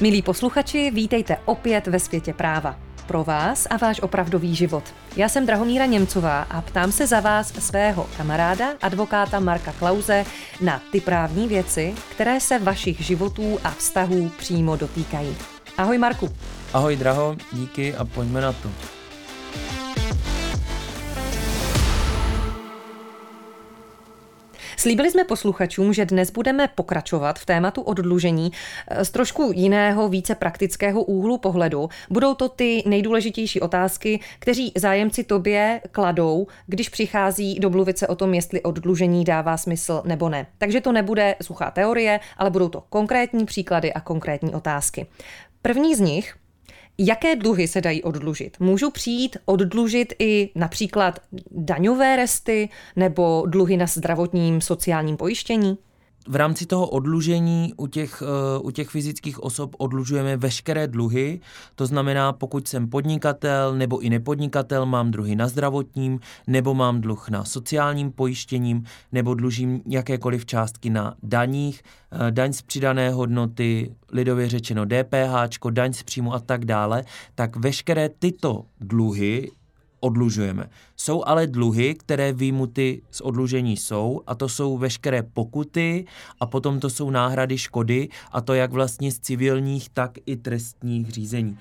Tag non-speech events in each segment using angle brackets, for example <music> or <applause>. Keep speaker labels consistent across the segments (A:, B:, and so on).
A: Milí posluchači, vítejte opět ve světě práva. Pro vás a váš opravdový život. Já jsem Drahomíra Němcová a ptám se za vás svého kamaráda, advokáta Marka Klauze, na ty právní věci, které se vašich životů a vztahů přímo dotýkají. Ahoj Marku.
B: Ahoj Draho, díky a pojďme na to.
A: Slíbili jsme posluchačům, že dnes budeme pokračovat v tématu oddlužení eh, z trošku jiného, více praktického úhlu pohledu. Budou to ty nejdůležitější otázky, kteří zájemci tobě kladou, když přichází do mluvice o tom, jestli oddlužení dává smysl nebo ne. Takže to nebude suchá teorie, ale budou to konkrétní příklady a konkrétní otázky. První z nich Jaké dluhy se dají oddlužit? Můžu přijít oddlužit i například daňové resty nebo dluhy na zdravotním sociálním pojištění?
B: V rámci toho odlužení u těch, eh, u těch fyzických osob odlužujeme veškeré dluhy, to znamená, pokud jsem podnikatel nebo i nepodnikatel, mám dluhy na zdravotním, nebo mám dluh na sociálním pojištěním, nebo dlužím jakékoliv částky na daních, eh, daň z přidané hodnoty, lidově řečeno DPH, daň z příjmu a tak dále, tak veškeré tyto dluhy odlužujeme. Jsou ale dluhy, které výjimuty z odlužení jsou a to jsou veškeré pokuty a potom to jsou náhrady škody a to jak vlastně z civilních, tak i trestních řízení.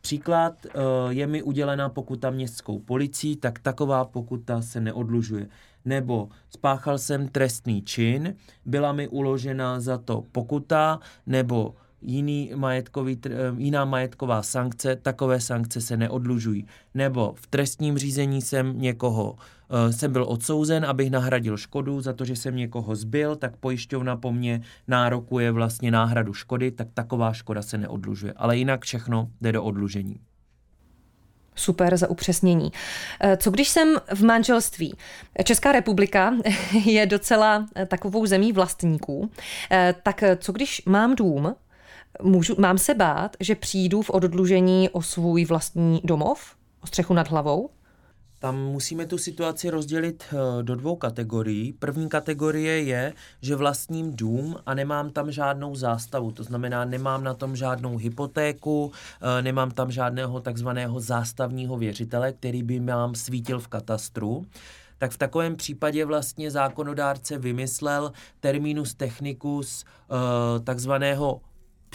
B: Příklad eh, je mi udělena pokuta městskou policií, tak taková pokuta se neodlužuje. Nebo spáchal jsem trestný čin, byla mi uložena za to pokuta, nebo jiný majetkový, eh, jiná majetková sankce, takové sankce se neodlužují. Nebo v trestním řízení jsem někoho, eh, jsem byl odsouzen, abych nahradil škodu za to, že jsem někoho zbil, tak pojišťovna po mně nárokuje vlastně náhradu škody, tak taková škoda se neodlužuje. Ale jinak všechno jde do odlužení.
A: Super za upřesnění. Eh, co když jsem v manželství? Česká republika <laughs> je docela takovou zemí vlastníků. Tak co když mám dům, Můžu, mám se bát, že přijdu v oddlužení o svůj vlastní domov, o střechu nad hlavou?
B: Tam musíme tu situaci rozdělit eh, do dvou kategorií. První kategorie je, že vlastním dům a nemám tam žádnou zástavu. To znamená, nemám na tom žádnou hypotéku, eh, nemám tam žádného takzvaného zástavního věřitele, který by mám svítil v katastru tak v takovém případě vlastně zákonodárce vymyslel terminus technicus eh, takzvaného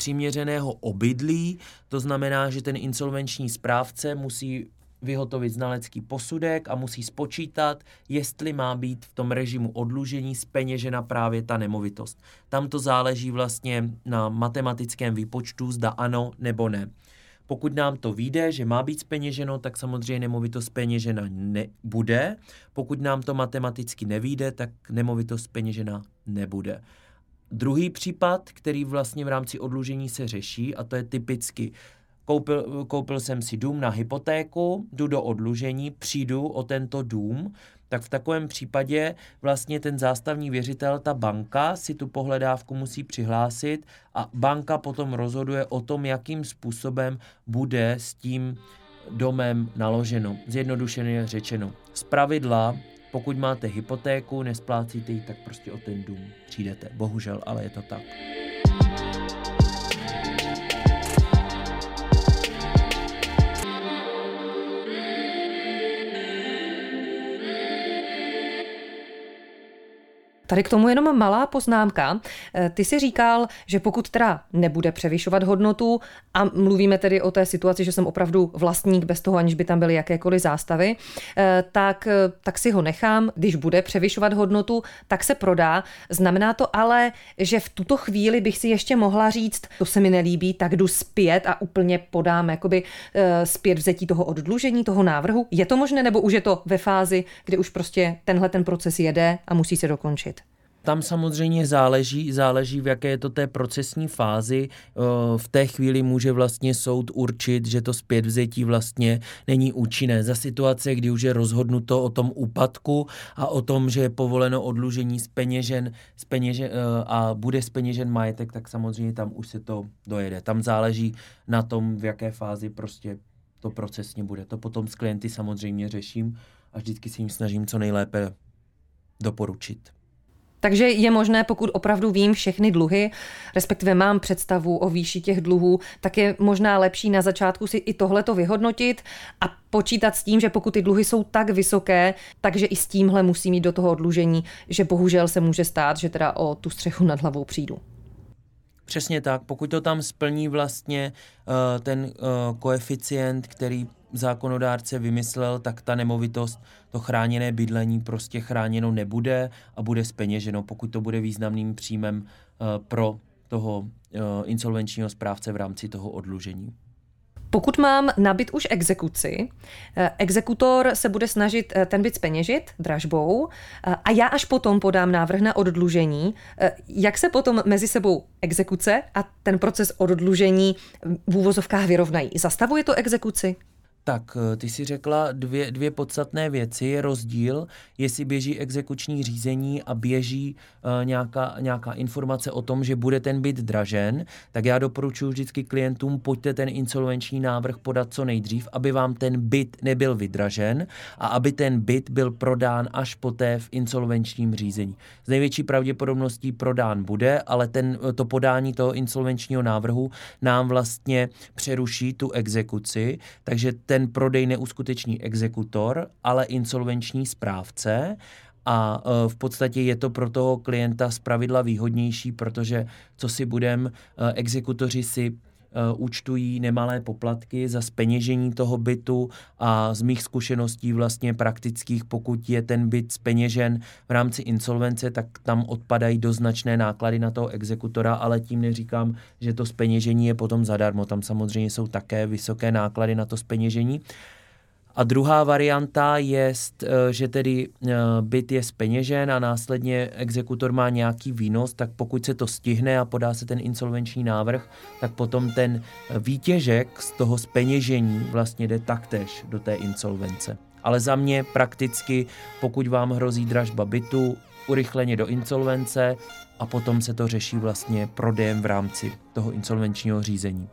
B: přiměřeného obydlí, to znamená, že ten insolvenční správce musí vyhotovit znalecký posudek a musí spočítat, jestli má být v tom režimu odlužení speněžena právě ta nemovitost. Tam to záleží vlastně na matematickém výpočtu, zda ano nebo ne. Pokud nám to vyjde, že má být speněženo, tak samozřejmě nemovitost speněžena nebude. Pokud nám to matematicky nevíde, tak nemovitost speněžena nebude. Druhý případ, který vlastně v rámci odlužení se řeší, a to je typicky Koupil, koupil jsem si dům na hypotéku, jdu do odlužení, přijdu o tento dům, tak v takovém případě vlastně ten zástavní věřitel, ta banka si tu pohledávku musí přihlásit a banka potom rozhoduje o tom, jakým způsobem bude s tím domem naloženo. Zjednodušeně řečeno. Z pravidla pokud máte hypotéku, nesplácíte ji, tak prostě o ten dům přijdete. Bohužel, ale je to tak.
A: Tady k tomu jenom malá poznámka. Eh, ty si říkal, že pokud teda nebude převyšovat hodnotu, a mluvíme tedy o té situaci, že jsem opravdu vlastník bez toho, aniž by tam byly jakékoliv zástavy, eh, tak, eh, tak si ho nechám. Když bude převyšovat hodnotu, tak se prodá. Znamená to ale, že v tuto chvíli bych si ještě mohla říct, to se mi nelíbí, tak jdu zpět a úplně podám jakoby zpět vzetí toho oddlužení, toho návrhu. Je to možné, nebo už je to ve fázi, kdy už prostě tenhle ten proces jede a musí se dokončit?
B: Tam samozřejmě záleží, záleží v jaké je to té procesní fázi. V té chvíli může vlastně soud určit, že to zpětvzetí vlastně není účinné. Za situace, kdy už je rozhodnuto o tom úpadku a o tom, že je povoleno odlužení z peněžen, z peněžen a bude z peněžen majetek, tak samozřejmě tam už se to dojede. Tam záleží na tom, v jaké fázi prostě to procesně bude. To potom s klienty samozřejmě řeším a vždycky se jim snažím co nejlépe doporučit.
A: Takže je možné, pokud opravdu vím všechny dluhy, respektive mám představu o výši těch dluhů, tak je možná lepší na začátku si i tohleto vyhodnotit a počítat s tím, že pokud ty dluhy jsou tak vysoké, takže i s tímhle musí mít do toho odlužení, že bohužel se může stát, že teda o tu střechu nad hlavou přijdu.
B: Přesně tak, pokud to tam splní vlastně uh, ten uh, koeficient, který zákonodárce vymyslel, tak ta nemovitost, to chráněné bydlení prostě chráněno nebude a bude speněženo, pokud to bude významným příjmem uh, pro toho insolvenčního správce v rámci toho odlužení.
A: Pokud mám nabit už exekuci, eh, exekutor se bude snažit eh, ten byt speněžit dražbou eh, a já až potom podám návrh na oddlužení. Jak se potom mezi sebou exekuce a ten proces oddlužení v úvozovkách vyrovnají? Zastavuje to exekuci?
B: Tak, eh, ty si řekla dvě, dvě podstatné věci. Je rozdíl, jestli běží exekuční řízení a běží uh, nějaká, nějaká informace o tom, že bude ten byt dražen, tak já doporučuji vždycky klientům, pojďte ten insolvenční návrh podat co nejdřív, aby vám ten byt nebyl vydražen a aby ten byt byl prodán až poté v insolvenčním řízení. Z největší pravděpodobností prodán bude, ale ten, to podání toho insolvenčního návrhu nám vlastně přeruší tu exekuci, takže ten prodej neuskuteční exekutor, ale insolvenční správce. A e, v podstatě je to pro toho klienta zpravidla výhodnější, protože co si budem, e, exekutoři si účtují nemalé poplatky za speněžení toho bytu a z mých zkušeností vlastně praktických, pokud je ten byt speněžen v rámci insolvence, tak tam odpadají doznačné náklady na toho exekutora, ale tím neříkám, že to speněžení je potom zadarmo. Tam samozřejmě jsou také vysoké náklady na to speněžení. A druhá varianta je, eh, že tedy eh, byt je speněžen a následně exekutor má nějaký výnos, tak pokud se to stihne a podá se ten insolvenční návrh, tak potom ten výtěžek z toho speněžení vlastně jde taktéž do té insolvence. Ale za mě prakticky, pokud vám hrozí dražba bytu, urychleně do insolvence a potom se to řeší vlastně prodejem v rámci toho insolvenčního řízení.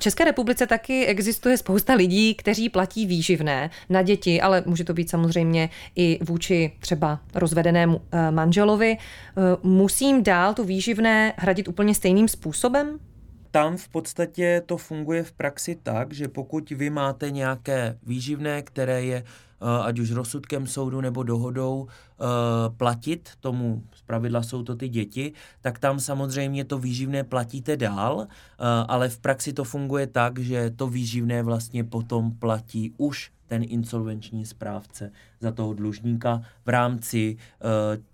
A: V České republice taky existuje spousta lidí, kteří platí výživné na děti, ale může to být samozřejmě i vůči třeba rozvedenému eh, manželovi. Eh, musím dál tu výživné hradit úplně stejným způsobem?
B: Tam v podstatě to funguje v praxi tak, že pokud vy máte nějaké výživné, které je ať už rozsudkem soudu nebo dohodou, eh, platit tomu, zpravidla jsou to ty děti, tak tam samozřejmě to výživné platíte dál, eh, ale v praxi to funguje tak, že to výživné vlastně potom platí už ten insolvenční správce za toho dlužníka v rámci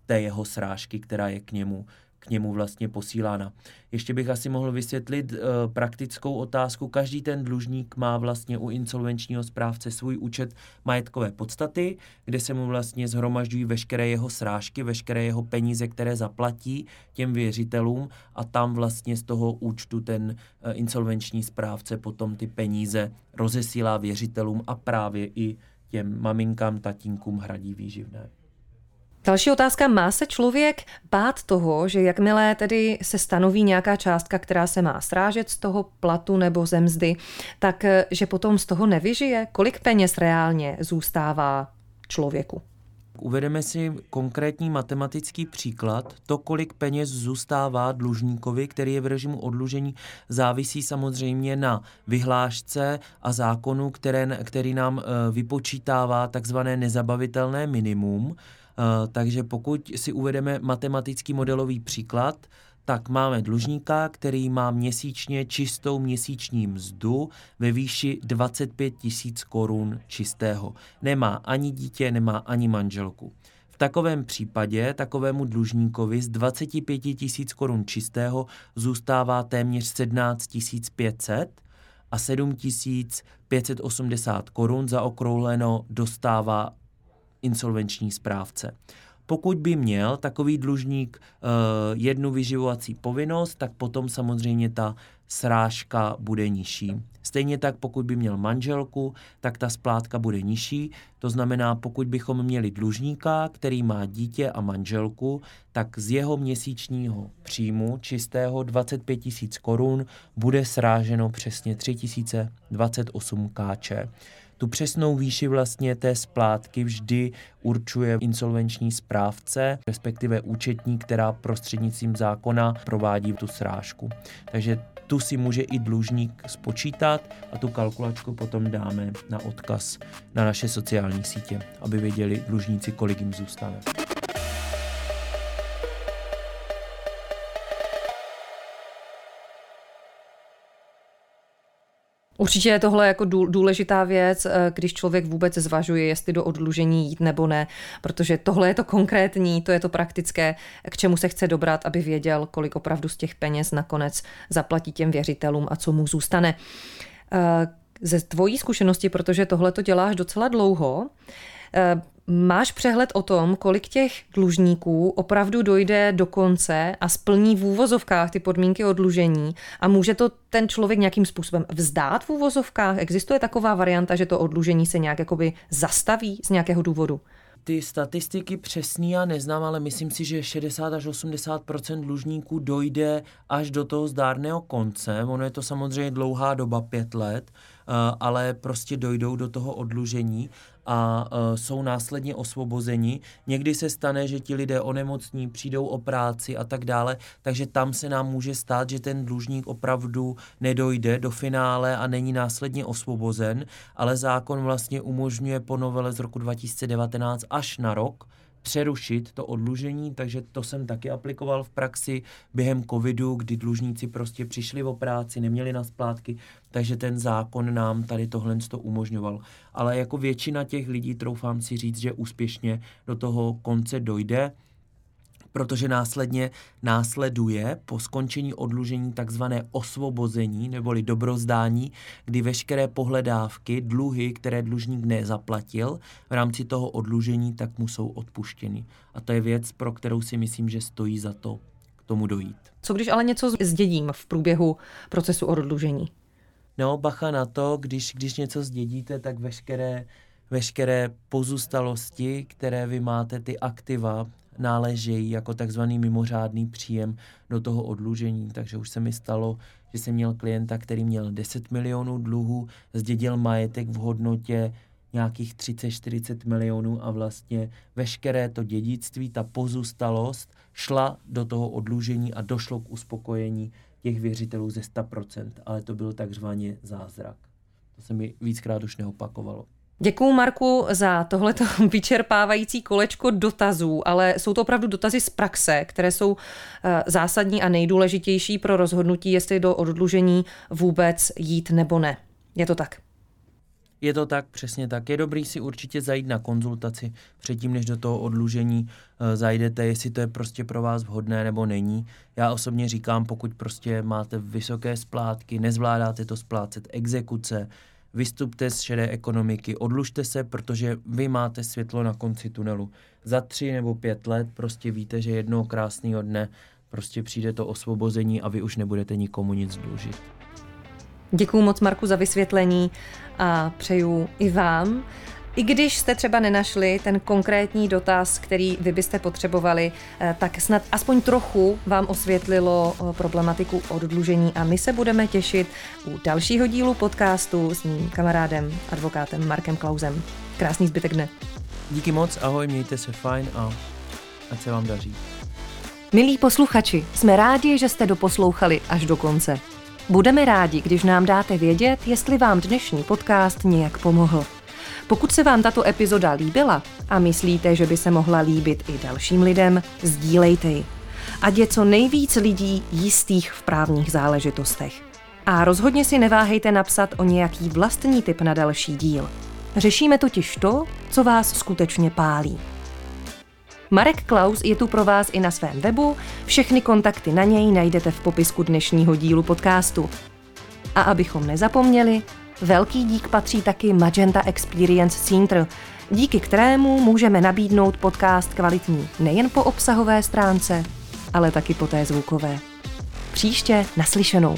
B: té jeho srážky, která je k němu k němu vlastně posílána. Ještě bych asi mohl vysvětlit e, praktickou otázku. Každý ten dlužník má vlastně u insolvenčního správce svůj účet majetkové podstaty, kde se mu vlastně zhromažďují veškeré jeho srážky, veškeré jeho peníze, které zaplatí těm věřitelům a tam vlastně z toho účtu ten e, insolvenční správce potom ty peníze rozesílá věřitelům a právě i těm maminkám, tatínkům hradí výživné.
A: Další otázka. Má se člověk bát toho, že jakmile tedy se stanoví nějaká částka, která se má srážet z toho platu nebo ze mzdy, tak eh, že potom z toho nevyžije? Kolik peněz reálně zůstává člověku?
B: Uvedeme si konkrétní matematický příklad. To, kolik peněz zůstává dlužníkovi, který je v režimu odlužení, závisí samozřejmě na vyhlášce a zákonu, které, který nám eh, vypočítává takzvané nezabavitelné minimum. Eh, takže pokud si uvedeme matematický modelový příklad, tak máme dlužníka, který má měsíčně čistou měsíční mzdu ve výši 25 tisíc korun čistého. Nemá ani dítě, nemá ani manželku. V takovém případě takovému dlužníkovi z 25 tisíc korun čistého zůstává téměř 17 500 a 7 580 korun zaokrouhleno dostává insolvenční správce. Pokud by měl takový dlužník uh, jednu vyživovací povinnost, tak potom samozřejmě ta, srážka bude nižší. Stejně tak, pokud by měl manželku, tak ta splátka bude nižší. To znamená, pokud bychom měli dlužníka, který má dítě a manželku, tak z jeho měsíčního příjmu čistého 25 tisíc korun bude sráženo přesně 3028 kč. Tu přesnou výši vlastně té splátky vždy určuje insolvenční správce, respektive účetní, která prostřednictvím zákona provádí tu srážku. Takže tu si může i dlužník spočítat a tu kalkulačku potom dáme na odkaz na naše sociální sítě, aby věděli dlužníci, kolik jim zůstane.
A: Určitě je tohle jako důležitá věc, eh, když člověk vůbec zvažuje, jestli do odlužení jít nebo ne, protože tohle je to konkrétní, to je to praktické, k čemu se chce dobrat, aby věděl, kolik opravdu z těch peněz nakonec zaplatí těm věřitelům a co mu zůstane. Eh, ze tvojí zkušenosti, protože tohle to děláš docela dlouho, eh, Máš přehled o tom, kolik těch dlužníků opravdu dojde do konce a splní v úvozovkách ty podmínky odlužení a může to ten člověk nějakým způsobem vzdát v úvozovkách? Existuje taková varianta, že to odlužení se nějak jakoby zastaví z nějakého důvodu?
B: Ty statistiky přesný já neznám, ale myslím si, že 60 až 80 dlužníků dojde až do toho zdárného konce. Ono je to samozřejmě dlouhá doba, pět let, eh, ale prostě dojdou do toho odlužení a uh, jsou následně osvobozeni. Někdy se stane, že ti lidé onemocní, přijdou o práci a tak dále, takže tam se nám může stát, že ten dlužník opravdu nedojde do finále a není následně osvobozen, ale zákon vlastně umožňuje po novele z roku 2019 až na rok, přerušit to odlužení, takže to jsem taky aplikoval v praxi během covidu, kdy dlužníci prostě přišli o práci, neměli na splátky, takže ten zákon nám tady tohle to umožňoval. Ale jako většina těch lidí, troufám si říct, že úspěšně do toho konce dojde, protože následně následuje po skončení odlužení takzvané osvobození neboli dobrozdání, kdy veškeré pohledávky, dluhy, které dlužník nezaplatil v rámci toho odlužení, tak mu jsou odpuštěny. A to je věc, pro kterou si myslím, že stojí za to k tomu dojít.
A: Co když ale něco zdědím v průběhu procesu odlužení?
B: No, bacha na to, když, když něco zdědíte, tak veškeré, veškeré pozůstalosti, které vy máte, ty aktiva, náležejí jako takzvaný mimořádný příjem do toho odlužení. Takže už se mi stalo, že jsem měl klienta, který měl 10 milionů dluhů, zdědil majetek v hodnotě nějakých 30-40 milionů a vlastně veškeré to dědictví, ta pozůstalost šla do toho odlužení a došlo k uspokojení těch věřitelů ze 100%, ale to byl takzvaně zázrak. To se mi víckrát už neopakovalo.
A: Děkuji Marku za tohleto <laughs> vyčerpávající kolečko dotazů, ale jsou to opravdu dotazy z praxe, které jsou eh, zásadní a nejdůležitější pro rozhodnutí, jestli do odlužení vůbec jít nebo ne. Je to tak?
B: Je to tak, přesně tak. Je dobrý si určitě zajít na konzultaci předtím, než do toho odlužení uh, zajdete, jestli to je prostě pro vás vhodné nebo není. Já osobně říkám, pokud prostě máte vysoké splátky, nezvládáte to splácet, exekuce, vystupte z šedé ekonomiky, odlužte se, protože vy máte světlo na konci tunelu. Za tři nebo pět let prostě víte, že jednoho krásného dne prostě přijde to osvobození a vy už nebudete nikomu nic dlužit.
A: Děkuji moc Marku za vysvětlení a přeju i vám. I když jste třeba nenašli ten konkrétní dotaz, který vy byste potřebovali, eh, tak snad aspoň trochu vám osvětlilo eh, problematiku oddlužení a my se budeme těšit u dalšího dílu podcastu s mým kamarádem, advokátem Markem Klausem. Krásný zbytek dne.
B: Díky moc, ahoj, mějte se fajn a ať se vám daří.
A: Milí posluchači, jsme rádi, že jste doposlouchali až do konce. Budeme rádi, když nám dáte vědět, jestli vám dnešní podcast nějak pomohl. Pokud se vám tato epizoda líbila a myslíte, že by se mohla líbit i dalším lidem, sdílejte ji. Ať je co nejvíc lidí jistých v právních záležitostech. A rozhodně si neváhejte napsat o nějaký vlastní tip na další díl. Řešíme totiž to, co vás skutečně pálí. Marek Klaus je tu pro vás i na svém webu, všechny kontakty na něj najdete v popisku dnešního dílu podcastu. A abychom nezapomněli, velký dík patří taky Magenta Experience Center, díky kterému můžeme nabídnout podcast kvalitní nejen po obsahové stránce, ale taky po té zvukové. Příště naslyšenou.